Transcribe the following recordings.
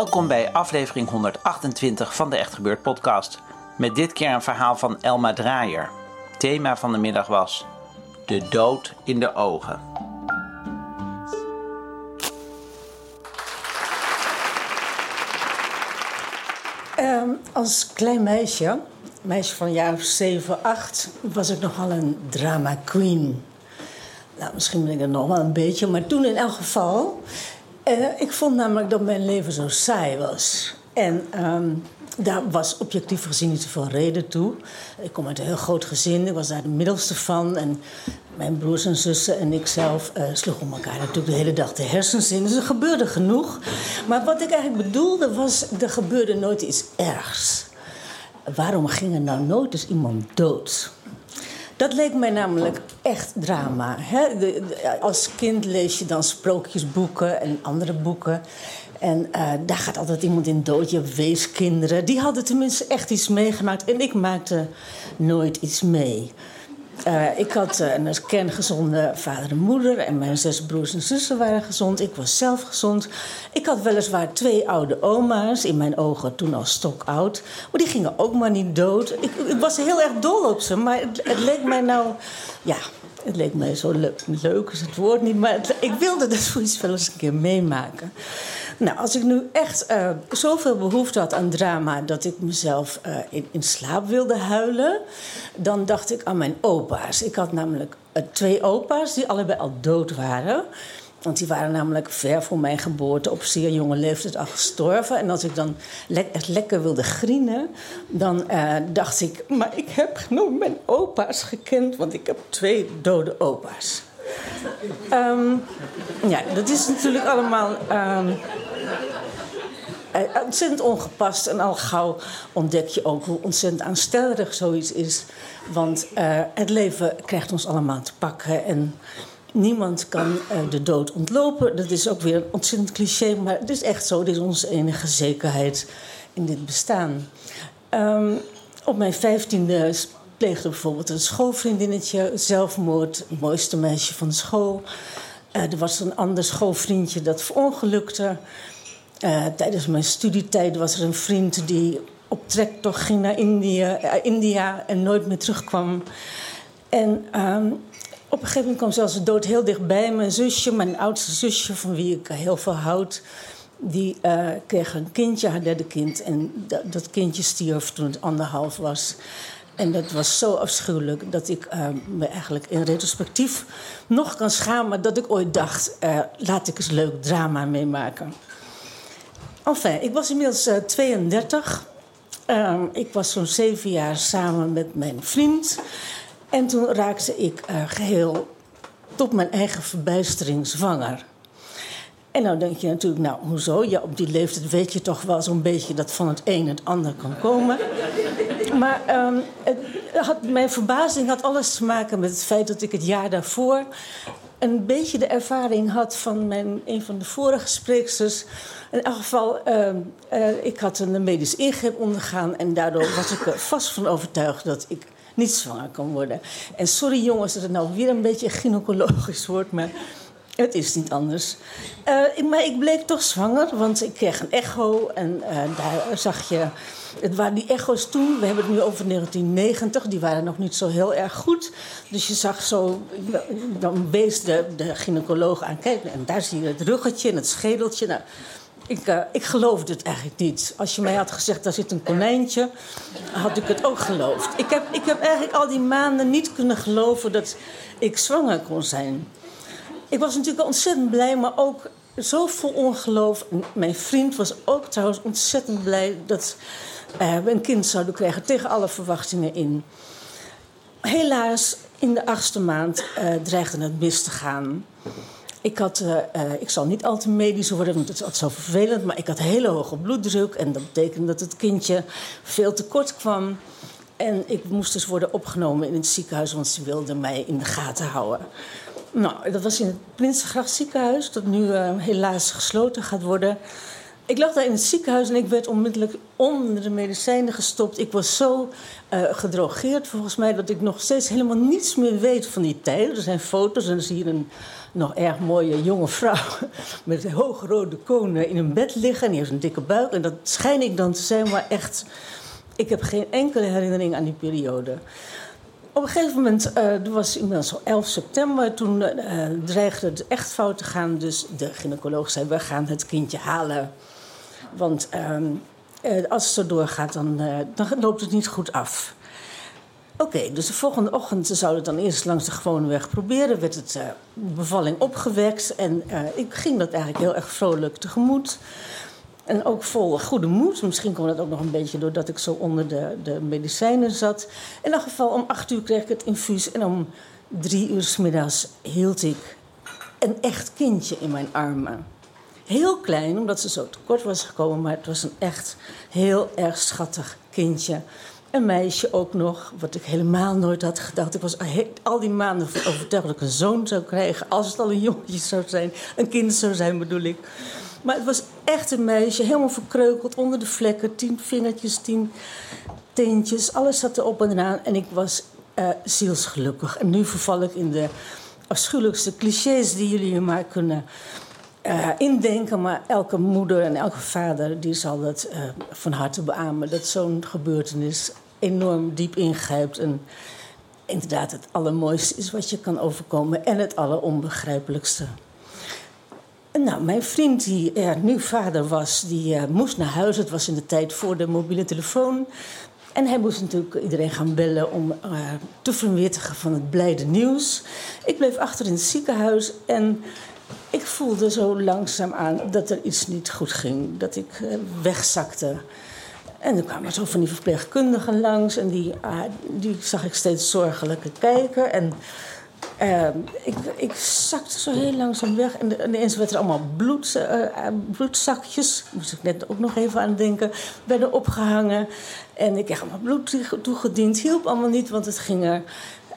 Welkom bij aflevering 128 van de Echt Gebeurd podcast. Met dit keer een verhaal van Elma Draaier. Thema van de middag was De dood in de ogen. Ehm, als klein meisje, meisje van jaar 7, 8, was ik nogal een drama queen. Nou, misschien ben ik het nog wel een beetje, maar toen in elk geval. Uh, ik vond namelijk dat mijn leven zo saai was. En um, daar was objectief gezien niet zoveel reden toe. Ik kom uit een heel groot gezin, ik was daar de middelste van. En mijn broers en zussen en ik zelf uh, sloegen elkaar natuurlijk de hele dag de hersens in. Dus er gebeurde genoeg. Maar wat ik eigenlijk bedoelde was, er gebeurde nooit iets ergs. Waarom ging er nou nooit eens iemand dood? Dat leek mij namelijk echt drama. Hè? De, als kind lees je dan sprookjesboeken en andere boeken. En uh, daar gaat altijd iemand in dood. Je weeskinderen. Die hadden tenminste echt iets meegemaakt. En ik maakte nooit iets mee. Uh, ik had uh, een kerngezonde vader en moeder. En mijn zes broers en zussen waren gezond. Ik was zelf gezond. Ik had weliswaar twee oude oma's. In mijn ogen toen al stokoud. Maar die gingen ook maar niet dood. Ik, ik was heel erg dol op ze. Maar het, leek mij nou... Ja, het leek mij zo leuk. Leuk is het woord niet. Maar ik wilde dat zoiets wel eens een keer meemaken. Nou, als ik nu echt uh, zoveel behoefte had aan drama dat ik mezelf uh, in, in, slaap wilde huilen, dan dacht ik aan mijn opa's. Ik had namelijk uh, twee opa's die allebei al dood waren. Want die waren namelijk ver voor mijn geboorte op zeer jonge leeftijd al gestorven. En als ik dan echt lekker wilde grienen, dan dacht ik... maar ik heb nooit mijn opa's gekend, want ik heb twee dode opa's. Um, ja, dat is natuurlijk allemaal... Um, ontzettend ongepast. En al gauw ontdek je ook hoe ontzettend aanstellerig zoiets is. Want uh, het leven krijgt ons allemaal te pakken. En niemand kan uh, de dood ontlopen. Dat is ook weer een ontzettend cliché, maar het is echt zo. Dit is onze enige zekerheid in dit bestaan. Um, op mijn vijftiende pleegde bijvoorbeeld een schoolvriendinnetje zelfmoord. Het mooiste meisje van de school. Uh, er was een ander schoolvriendje dat verongelukte. Uh, tijdens mijn studietijd was er een vriend die op trektocht ging naar India, uh, India en nooit meer terugkwam. En um, op een gegeven moment kwam zelfs de dood heel dichtbij. Mijn zusje, mijn oudste zusje, van wie ik heel veel houd, die uh, kreeg een kindje, haar derde kind. En dat, dat kindje stierf toen het anderhalf was. En dat was zo afschuwelijk dat ik me eigenlijk in retrospectief nog kan schamen dat ik ooit dacht: laat ik eens leuk drama meemaken. Ik was inmiddels uh, 32. Uh, ik was zo'n zeven jaar samen met mijn vriend. En toen raakte ik uh, geheel tot mijn eigen verbijstering zwanger. En nou denk je natuurlijk, nou, hoezo? Ja, op die leeftijd weet je toch wel zo'n beetje dat van het een het ander kan komen. Maar um, het had, mijn verbazing had alles te maken met het feit dat ik het jaar daarvoor een beetje de ervaring had van mijn, een van de vorige spreeksters. In elk geval, uh, uh, ik had een medisch ingreep ondergaan en daardoor was ik er vast van overtuigd dat ik niet zwanger kan worden. En sorry jongens dat het nou weer een beetje gynaecologisch wordt, maar het is niet anders. Uh, maar ik bleek toch zwanger, want ik kreeg een echo en uh, daar zag je. Het waren die echo's toen, we hebben het nu over 1990, die waren nog niet zo heel erg goed. Dus je zag zo, dan wees de, de gynaecoloog aan, kijk, en daar zie je het ruggetje en het schedeltje. Nou, ik, uh, ik geloofde het eigenlijk niet. Als je mij had gezegd, daar zit een konijntje, had ik het ook geloofd. Ik heb, ik heb eigenlijk al die maanden niet kunnen geloven dat ik zwanger kon zijn. Ik was natuurlijk ontzettend blij, maar ook zo vol ongeloof. Mijn vriend was ook trouwens ontzettend blij dat uh, we een kind zouden krijgen tegen alle verwachtingen in. Helaas, in de achtste maand uh, dreigde het mis te gaan. Ik, had, uh, ik zal niet al te medisch worden, want het is zo vervelend. Maar ik had hele hoge bloeddruk. En dat betekende dat het kindje veel te kort kwam. En ik moest dus worden opgenomen in het ziekenhuis, want ze wilden mij in de gaten houden. Nou, dat was in het Prinsengracht ziekenhuis, dat nu uh, helaas gesloten gaat worden. Ik lag daar in het ziekenhuis en ik werd onmiddellijk onder de medicijnen gestopt. Ik was zo uh, gedrogeerd volgens mij dat ik nog steeds helemaal niets meer weet van die tijd. Er zijn foto's en dan zie je een nog erg mooie jonge vrouw met hoogrode konen in een bed liggen. En die heeft een dikke buik. En dat schijn ik dan te zijn, maar echt, ik heb geen enkele herinnering aan die periode. Op een gegeven moment, uh, het was inmiddels al 11 september, toen uh, dreigde het echt fout te gaan. Dus de gynaecoloog zei, we gaan het kindje halen. Want uh, als het zo doorgaat, dan, dan loopt het niet goed af. Oké, dus de volgende ochtend zouden we dan eerst langs de gewone weg proberen. Werd het bevalling opgewekt en ik ging dat eigenlijk heel erg vrolijk tegemoet. En ook vol goede moed. Misschien kwam dat ook nog een beetje doordat ik zo onder de, de medicijnen zat. In elk geval, om acht uur kreeg ik het infuus. En om drie uur s middags hield ik een echt kindje in mijn armen. Heel klein, omdat ze zo tekort was gekomen. Maar het was een echt heel erg schattig kindje. Een meisje ook nog, wat ik helemaal nooit had gedacht. Ik was al die maanden overtuigd dat ik een zoon zou krijgen. Als het al een jongetje zou zijn. Een kind zou zijn, bedoel ik. Maar het was echt een meisje, helemaal verkreukeld onder de vlekken. Tien vingertjes, tien teentjes. Alles zat erop en eraan. En ik was uh, zielsgelukkig. En nu verval ik in de afschuwelijkste clichés die jullie je maar kunnen uh, indenken. Maar elke moeder en elke vader die zal dat uh, van harte beamen. Dat zo'n gebeurtenis enorm diep ingrijpt. En inderdaad het allermooiste is wat je kan overkomen. En het alleronbegrijpelijkste. Nou, mijn vriend, die er nu vader was, die uh, moest naar huis. Het was in de tijd voor de mobiele telefoon. En hij moest natuurlijk iedereen gaan bellen om uh, te verwittigen van het blijde nieuws. Ik bleef achter in het ziekenhuis en ik voelde zo langzaam aan dat er iets niet goed ging. Dat ik uh, wegzakte. En er kwamen zo van die verpleegkundigen langs en die, die zag ik steeds zorgelijker kijken. En uh, ik, ik zakte zo heel langzaam weg. En ineens werd er allemaal bloed, uh, bloedzakjes, moest ik net ook nog even aan denken, werden opgehangen. En ik kreeg allemaal bloed toegediend. Hielp allemaal niet, want het ging er,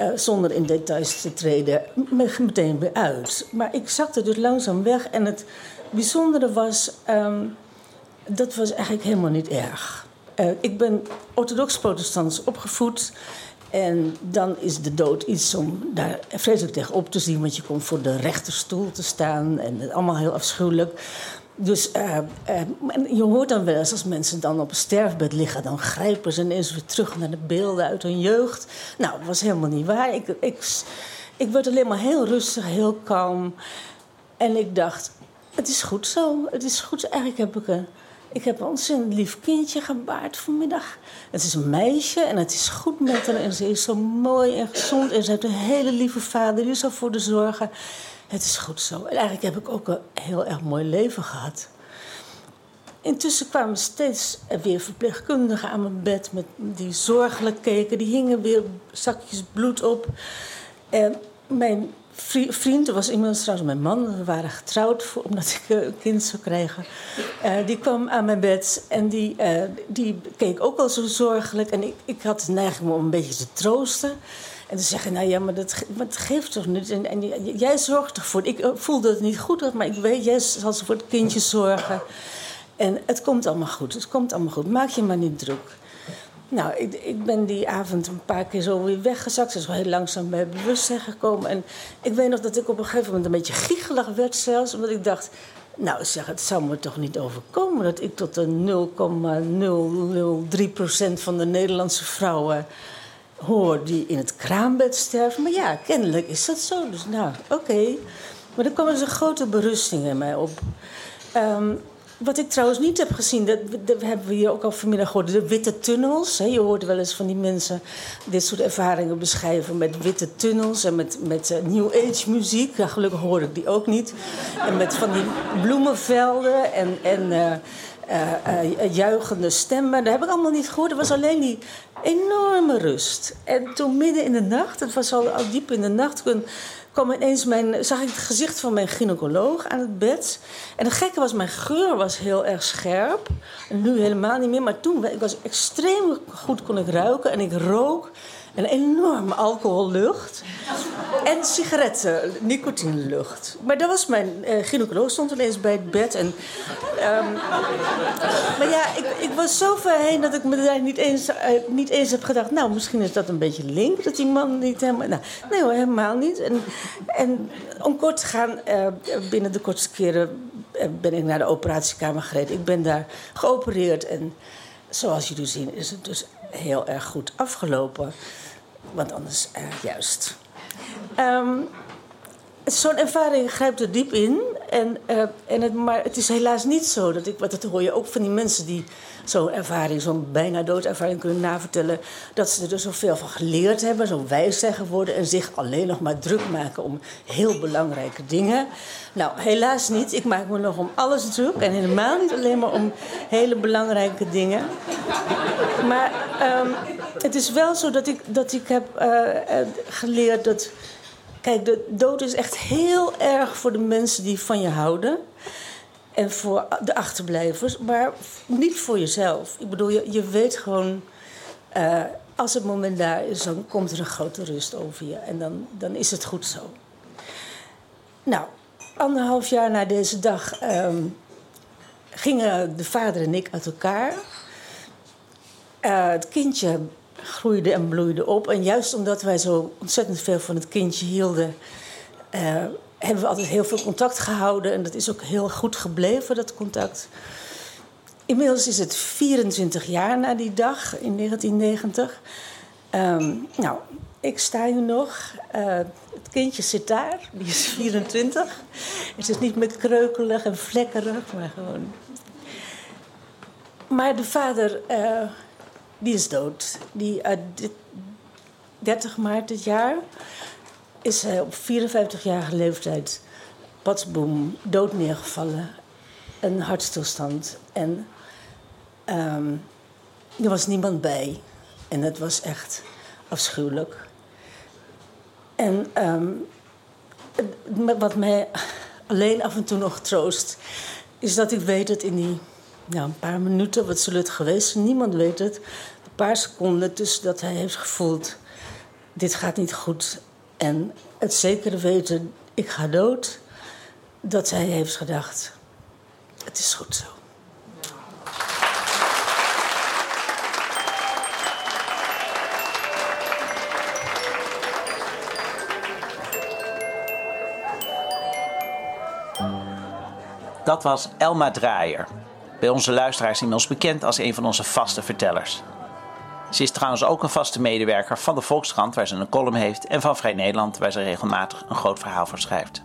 uh, zonder in details te treden, meteen weer uit. Maar ik zakte dus langzaam weg. En het bijzondere was, um, dat was eigenlijk helemaal niet erg. ik ben orthodox-protestants opgevoed. En dan is de dood iets om daar vreselijk tegenop te zien, want je komt voor de rechterstoel te staan en allemaal heel afschuwelijk. Dus uh, uh, je hoort dan wel eens als mensen dan op een sterfbed liggen, dan grijpen ze ineens weer terug naar de beelden uit hun jeugd. Nou, dat was helemaal niet waar. Ik, ik, ik werd alleen maar heel rustig, heel kalm. En ik dacht, het is goed zo. Het is goed. Eigenlijk heb ik een ik heb een ontzettend lief kindje gebaard vanmiddag. Het is een meisje en het is goed met haar. En ze is zo mooi en gezond. En ze heeft een hele lieve vader die zal voor de zorgen. Het is goed zo. En eigenlijk heb ik ook een heel erg mooi leven gehad. Intussen kwamen steeds weer verpleegkundigen aan mijn bed met die zorgelijk keken. Die hingen weer zakjes bloed op. En mijn vriend, was iemand trouwens mijn man, we waren getrouwd voor, omdat ik een kind zou krijgen. Uh, die kwam aan mijn bed en die, uh, die keek ook al zo zorgelijk. En ik, ik had de neiging om een beetje te troosten. En te zeggen, nou ja, maar dat, geeft toch niet. En, en, jij zorgt ervoor. Ik eh, voelde het niet goed, maar ik weet, jij zal voor het kindje zorgen. En het komt allemaal goed, het komt allemaal goed. Maak je maar niet druk. Nou, ik, ik, ben die avond een paar keer zo weer weggezakt. Is wel heel langzaam bij bewustzijn gekomen. En ik weet nog dat ik op een gegeven moment een beetje giechelig werd zelfs. Omdat ik dacht, nou zeg, het zou me toch niet overkomen... dat ik tot de 0,003% van de Nederlandse vrouwen hoor... die in het kraambed sterven. Maar ja, kennelijk is dat zo. Dus nou, oké. Maar er kwam dus een grote berusting in mij op... Um, wat ik trouwens niet heb gezien, dat, hebben we hier ook al vanmiddag gehoord, de witte tunnels. Je hoort wel eens van die mensen dit soort ervaringen beschrijven met witte tunnels en met, met uh, New Age muziek. Ja, gelukkig hoor ik die ook niet. En met van die bloemenvelden en, en uh, juichende stemmen. Dat heb ik allemaal niet gehoord. Er was alleen die enorme rust. En toen midden in de nacht, het was al, al diep in de nacht, kwam ineens mijn, zag ik het gezicht van mijn gynaecoloog aan het bed. En het gekke was, mijn geur was heel erg scherp. En nu helemaal niet meer. Maar toen ik was extreem goed kon ik ruiken en ik rook een enorme alcohollucht. En sigaretten, nicotinelucht. Maar dat was mijn uh, gynaecoloog, stond ineens bij het bed. En, um, maar ja, ik, ik, was zo ver heen dat ik me daar niet eens, uh, niet eens heb gedacht... nou, misschien is dat een beetje link, dat die man niet helemaal... Nou, nee hoor, helemaal niet. En, en om kort te gaan, uh, binnen de kortste keren ben ik naar de operatiekamer gereden. Ik ben daar geopereerd en zoals jullie zien is het dus heel erg goed afgelopen. Want anders, uh, juist. Um, Zo'n ervaring grijpt er diep in. En, uh, en het, maar het is helaas niet zo dat ik, wat dat hoor je ook van die mensen die zo'n ervaring, zo'n bijna doodervaring kunnen navertellen, dat ze er zoveel van geleerd hebben, zo wijs zijn geworden en zich alleen nog maar druk maken om heel belangrijke dingen. Nou, helaas niet. Ik maak me nog om alles druk en helemaal niet alleen maar om hele belangrijke dingen. Maar um, het is wel zo dat ik, dat ik heb uh, geleerd dat. Kijk, de dood is echt heel erg voor de mensen die van je houden. En voor de achterblijvers, maar niet voor jezelf. Ik bedoel, je, je weet gewoon. Uh, als het moment daar is, dan komt er een grote rust over je. En dan, dan is het goed zo. Nou, anderhalf jaar na deze dag um, gingen de vader en ik uit elkaar. Uh, het kindje groeide en bloeide op. En juist omdat wij zo ontzettend veel van het kindje hielden, uh, hebben we altijd heel veel contact gehouden. En dat is ook heel goed gebleven, dat contact. Inmiddels is het 24 jaar na die dag in 1990. Um, nou, ik sta hier nog. Uh, het kindje zit daar, die is 24. Het is niet meer kreukelig en vlekkerig, maar gewoon. Maar de vader. Uh, die is dood. Die uit dit 30 maart dit jaar is hij op 54-jarige leeftijd patsboom dood neergevallen. Een hartstilstand. En um, er was niemand bij. En het was echt afschuwelijk. En um, wat mij alleen af en toe nog troost, is dat ik weet dat in die ja, een paar minuten, wat zullen het geweest niemand weet het. Een paar seconden tussen dat hij heeft gevoeld: dit gaat niet goed. En het zekere weten, ik ga dood, dat hij heeft gedacht: het is goed zo. Dat was Elma Draaier. Bij onze luisteraars inmiddels bekend als een van onze vaste vertellers. Ze is trouwens ook een vaste medewerker van de Volkskrant, waar ze een column heeft, en van Vrij Nederland, waar ze regelmatig een groot verhaal voor schrijft.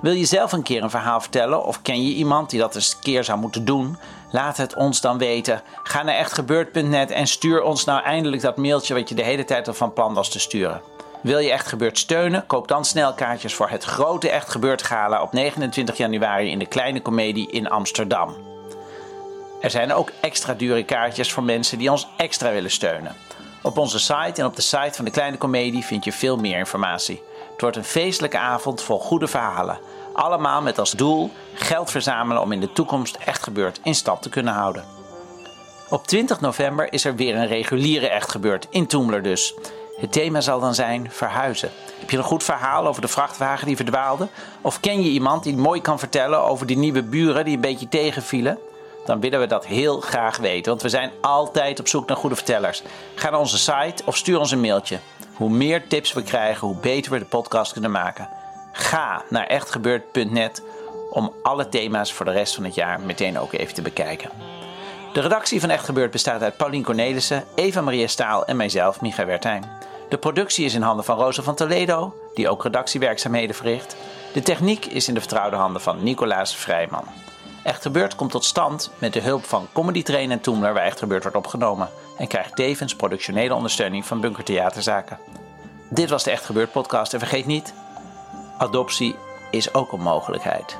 Wil je zelf een keer een verhaal vertellen of ken je iemand die dat eens een keer zou moeten doen? Laat het ons dan weten. Ga naar echtgebeurd.net en stuur ons nou eindelijk dat mailtje wat je de hele tijd al van plan was te sturen. Wil je Echt Gebeurd steunen? Koop dan snel kaartjes voor het grote Echt Gebeurd gala op 29 januari in de Kleine Comedie in Amsterdam. Er zijn ook extra dure kaartjes voor mensen die ons extra willen steunen. Op onze site en op de site van de Kleine Comedie vind je veel meer informatie. Het wordt een feestelijke avond vol goede verhalen. Allemaal met als doel geld verzamelen om in de toekomst echt gebeurd in stand te kunnen houden. Op 20 november is er weer een reguliere echt gebeurd, in Toemler dus. Het thema zal dan zijn verhuizen. Heb je een goed verhaal over de vrachtwagen die verdwaalde? Of ken je iemand die mooi kan vertellen over die nieuwe buren die een beetje tegenvielen? Dan willen we dat heel graag weten. Want we zijn altijd op zoek naar goede vertellers. Ga naar onze site of stuur ons een mailtje. Hoe meer tips we krijgen, hoe beter we de podcast kunnen maken. Ga naar echtgebeurd.net om alle thema's voor de rest van het jaar meteen ook even te bekijken. De redactie van Echt Gebeurd bestaat uit Paulien Cornelissen, Eva-Maria Staal en mijzelf, Micha Wertheim. De productie is in handen van Rosa van Toledo, die ook redactiewerkzaamheden verricht. De techniek is in de vertrouwde handen van Nicolaas Vrijman. Echt Gebeurd komt tot stand met de hulp van Comedy Train en Toemler waar Echt Gebeurd wordt opgenomen en krijgt tevens productionele ondersteuning van Bunker Theaterzaken. Dit was de Echt Gebeurd podcast en vergeet niet, adoptie is ook een mogelijkheid.